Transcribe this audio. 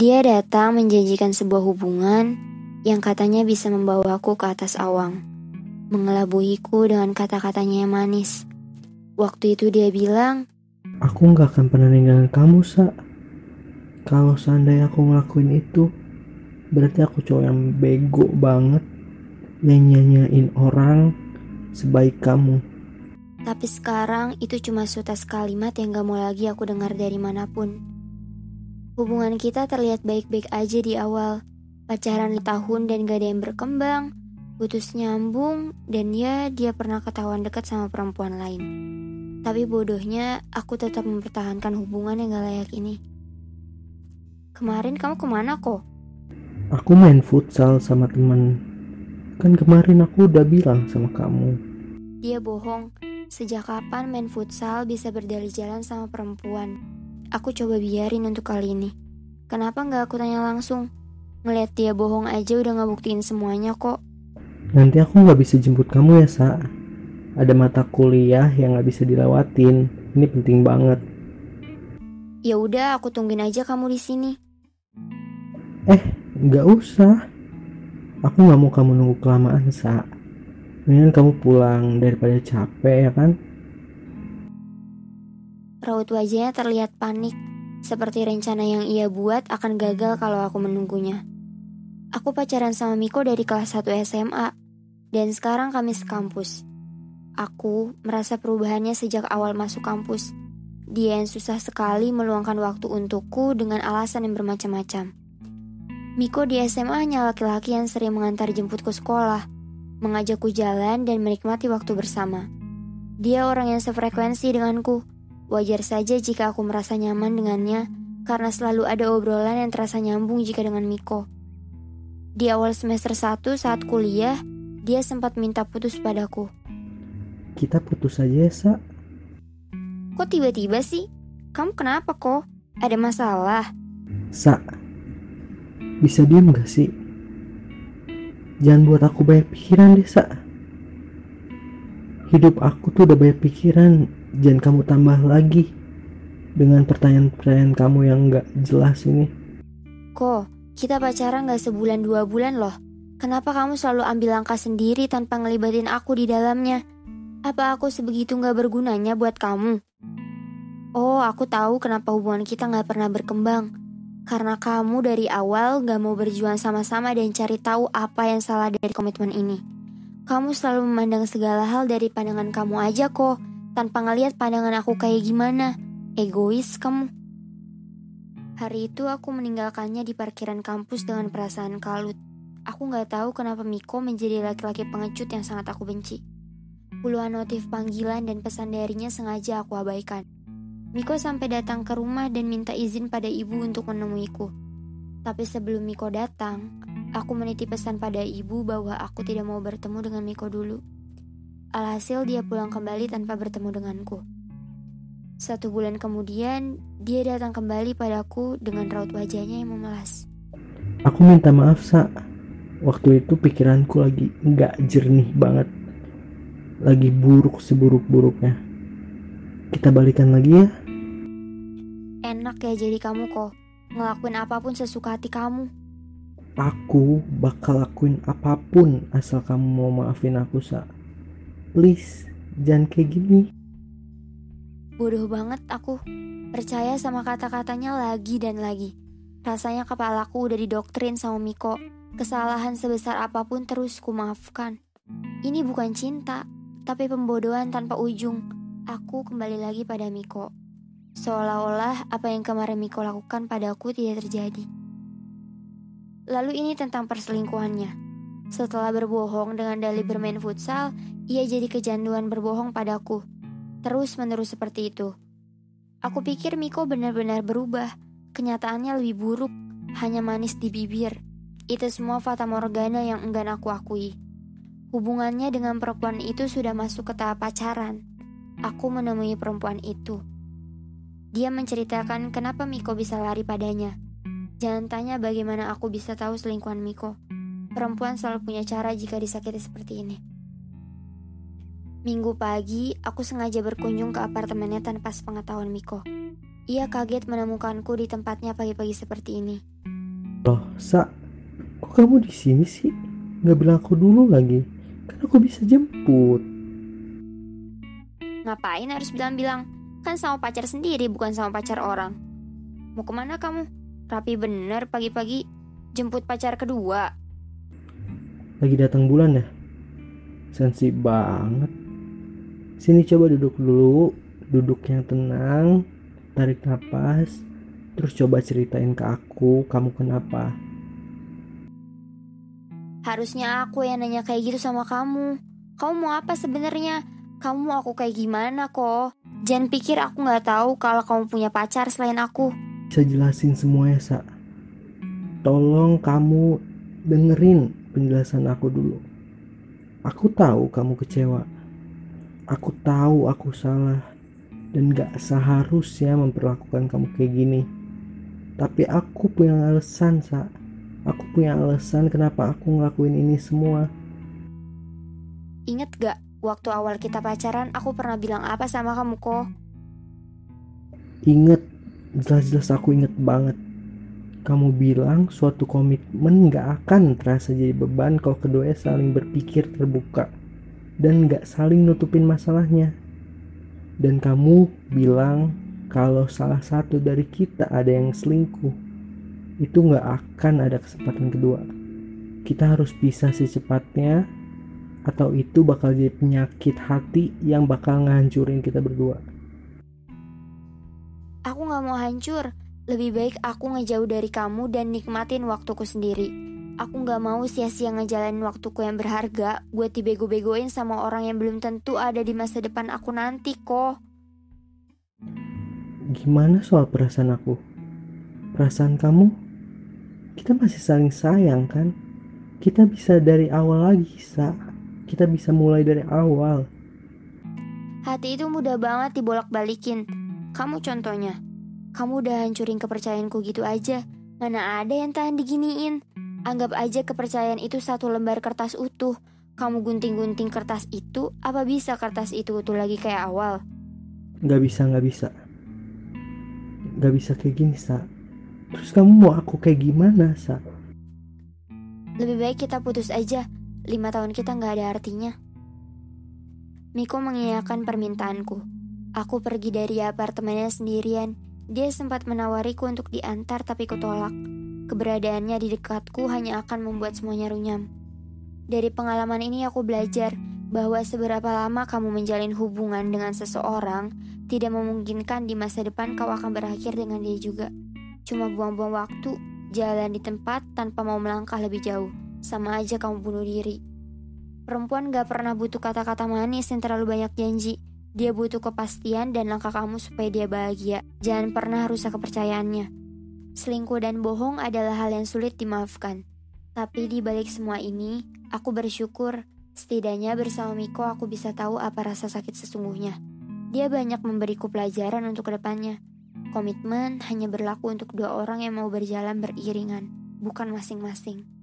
Dia datang menjanjikan sebuah hubungan yang katanya bisa membawaku ke atas awang. Mengelabuhiku dengan kata-katanya yang manis. Waktu itu dia bilang, Aku nggak akan pernah ninggalin kamu, Sa. Kalau seandainya aku ngelakuin itu, berarti aku cowok yang bego banget yang nyanyain orang sebaik kamu. Tapi sekarang itu cuma sutas kalimat yang gak mau lagi aku dengar dari mana pun. Hubungan kita terlihat baik-baik aja di awal. Pacaran di tahun dan gak ada yang berkembang. Putus nyambung dan ya dia pernah ketahuan dekat sama perempuan lain. Tapi bodohnya aku tetap mempertahankan hubungan yang gak layak ini. Kemarin kamu ke mana kok? Aku main futsal sama temen. Kan kemarin aku udah bilang sama kamu. Dia bohong. Sejak kapan main futsal bisa berdali jalan sama perempuan? Aku coba biarin untuk kali ini. Kenapa nggak aku tanya langsung? Ngeliat dia bohong aja udah ngebuktiin semuanya kok. Nanti aku nggak bisa jemput kamu ya, Sa. Ada mata kuliah yang nggak bisa dilewatin. Ini penting banget. Ya udah, aku tungguin aja kamu di sini. Eh, nggak usah. Aku nggak mau kamu nunggu kelamaan, Sa. Mendingan kamu pulang daripada capek ya kan? Raut wajahnya terlihat panik, seperti rencana yang ia buat akan gagal kalau aku menunggunya. Aku pacaran sama Miko dari kelas 1 SMA, dan sekarang kami sekampus. Aku merasa perubahannya sejak awal masuk kampus. Dia yang susah sekali meluangkan waktu untukku dengan alasan yang bermacam-macam. Miko di SMA hanya laki-laki yang sering mengantar jemputku sekolah, mengajakku jalan dan menikmati waktu bersama. Dia orang yang sefrekuensi denganku. Wajar saja jika aku merasa nyaman dengannya, karena selalu ada obrolan yang terasa nyambung jika dengan Miko. Di awal semester 1 saat kuliah, dia sempat minta putus padaku. Kita putus aja ya, Sa. Kok tiba-tiba sih? Kamu kenapa kok? Ada masalah? Sa, bisa diem gak sih? Jangan buat aku banyak pikiran deh, Sa. Hidup aku tuh udah banyak pikiran. Jangan kamu tambah lagi dengan pertanyaan-pertanyaan kamu yang gak jelas ini. Kok, kita pacaran gak sebulan dua bulan loh. Kenapa kamu selalu ambil langkah sendiri tanpa ngelibatin aku di dalamnya? Apa aku sebegitu gak bergunanya buat kamu? Oh, aku tahu kenapa hubungan kita gak pernah berkembang. Karena kamu dari awal gak mau berjuang sama-sama dan cari tahu apa yang salah dari komitmen ini. Kamu selalu memandang segala hal dari pandangan kamu aja kok, tanpa ngeliat pandangan aku kayak gimana. Egois kamu. Hari itu aku meninggalkannya di parkiran kampus dengan perasaan kalut. Aku gak tahu kenapa Miko menjadi laki-laki pengecut yang sangat aku benci. Puluhan notif panggilan dan pesan darinya sengaja aku abaikan. Miko sampai datang ke rumah dan minta izin pada ibu untuk menemuiku. Tapi sebelum Miko datang, aku menitip pesan pada ibu bahwa aku tidak mau bertemu dengan Miko dulu. Alhasil dia pulang kembali tanpa bertemu denganku. Satu bulan kemudian, dia datang kembali padaku dengan raut wajahnya yang memelas. Aku minta maaf, Sa. Waktu itu pikiranku lagi nggak jernih banget. Lagi buruk seburuk-buruknya. Kita balikan lagi ya. Enak ya jadi kamu kok. Ngelakuin apa pun sesuka hati kamu. Aku bakal lakuin apa pun asal kamu mau maafin aku, Sa. Please, jangan kayak gini. Bodoh banget aku. Percaya sama kata-katanya lagi dan lagi. Rasanya kepalaku udah didoktrin sama Miko. Kesalahan sebesar apa pun terus ku maafkan. Ini bukan cinta, tapi pembodohan tanpa ujung. Aku kembali lagi pada Miko. Seolah-olah apa yang kemarin Miko lakukan padaku tidak terjadi. Lalu ini tentang perselingkuhannya. Setelah berbohong dengan dalih bermain futsal, ia jadi kecanduan berbohong padaku. Terus menerus seperti itu. Aku pikir Miko benar-benar berubah. Kenyataannya lebih buruk, hanya manis di bibir. Itu semua fata morgana yang enggan aku akui. Hubungannya dengan perempuan itu sudah masuk ke tahap pacaran. Aku menemui perempuan itu. Dia menceritakan kenapa Miko bisa lari padanya. Jangan tanya bagaimana aku bisa tahu selingkuhan Miko. Perempuan selalu punya cara jika disakiti seperti ini. Minggu pagi, aku sengaja berkunjung ke apartemennya tanpa sepengetahuan Miko. Ia kaget menemukanku di tempatnya pagi-pagi seperti ini. Loh, Sa, kok kamu di sini sih? Nggak bilang aku dulu lagi. Kan aku bisa jemput. Ngapain harus bilang-bilang? Kan sama pacar sendiri, bukan sama pacar orang. Mau ke mana kamu? Rapi bener pagi-pagi jemput pacar kedua. Lagi datang bulan ya? Sensi banget. Sini coba duduk dulu, duduk yang tenang, tarik nafas, terus coba ceritain ke aku kamu kenapa. Harusnya aku yang nanya kayak gitu sama kamu. Kamu mau apa sebenarnya? Kamu mau aku kayak gimana kok? Jangan pikir aku nggak tahu kalau kamu punya pacar selain aku. Bisa jelasin semuanya, Sa. Tolong kamu dengerin penjelasan aku dulu. Aku tahu kamu kecewa. Aku tahu aku salah dan gak seharusnya memperlakukan kamu kayak gini. Tapi aku punya alasan, Sa. Aku punya alasan kenapa aku ngelakuin ini semua. Ingat gak Waktu awal kita pacaran, aku pernah bilang apa sama kamu kok? Ingat, jelas-jelas aku inget banget. Kamu bilang suatu komitmen gak akan terasa jadi beban kalau keduanya saling berpikir terbuka dan gak saling nutupin masalahnya. Dan kamu bilang kalau salah satu dari kita ada yang selingkuh, itu gak akan ada kesempatan kedua. Kita harus pisah secepatnya atau itu bakal jadi penyakit hati yang bakal ngancurin kita berdua. Aku gak mau hancur. Lebih baik aku ngejauh dari kamu dan nikmatin waktuku sendiri. Aku gak mau sia-sia ngejalanin waktuku yang berharga buat dibego-begoin sama orang yang belum tentu ada di masa depan aku nanti kok. Gimana soal perasaan aku? Perasaan kamu? Kita masih saling sayang kan? Kita bisa dari awal lagi, Sa kita bisa mulai dari awal. Hati itu mudah banget dibolak-balikin. Kamu contohnya. Kamu udah hancurin kepercayaanku gitu aja. Mana ada yang tahan diginiin? Anggap aja kepercayaan itu satu lembar kertas utuh. Kamu gunting-gunting kertas itu, apa bisa kertas itu utuh lagi kayak awal? Gak bisa, gak bisa. Gak bisa kayak gini, Sa. Terus kamu mau aku kayak gimana, Sa? Lebih baik kita putus aja lima tahun kita nggak ada artinya. Miko mengiyakan permintaanku. Aku pergi dari apartemennya sendirian. Dia sempat menawariku untuk diantar tapi kutolak. Keberadaannya di dekatku hanya akan membuat semuanya runyam. Dari pengalaman ini aku belajar bahwa seberapa lama kamu menjalin hubungan dengan seseorang tidak memungkinkan di masa depan kau akan berakhir dengan dia juga. Cuma buang-buang waktu, jalan di tempat tanpa mau melangkah lebih jauh sama aja kamu bunuh diri. Perempuan gak pernah butuh kata-kata manis yang terlalu banyak janji. Dia butuh kepastian dan langkah kamu supaya dia bahagia. Jangan pernah rusak kepercayaannya. Selingkuh dan bohong adalah hal yang sulit dimaafkan. Tapi di balik semua ini, aku bersyukur setidaknya bersama Miko aku bisa tahu apa rasa sakit sesungguhnya. Dia banyak memberiku pelajaran untuk ke depannya. Komitmen hanya berlaku untuk dua orang yang mau berjalan beriringan, bukan masing-masing.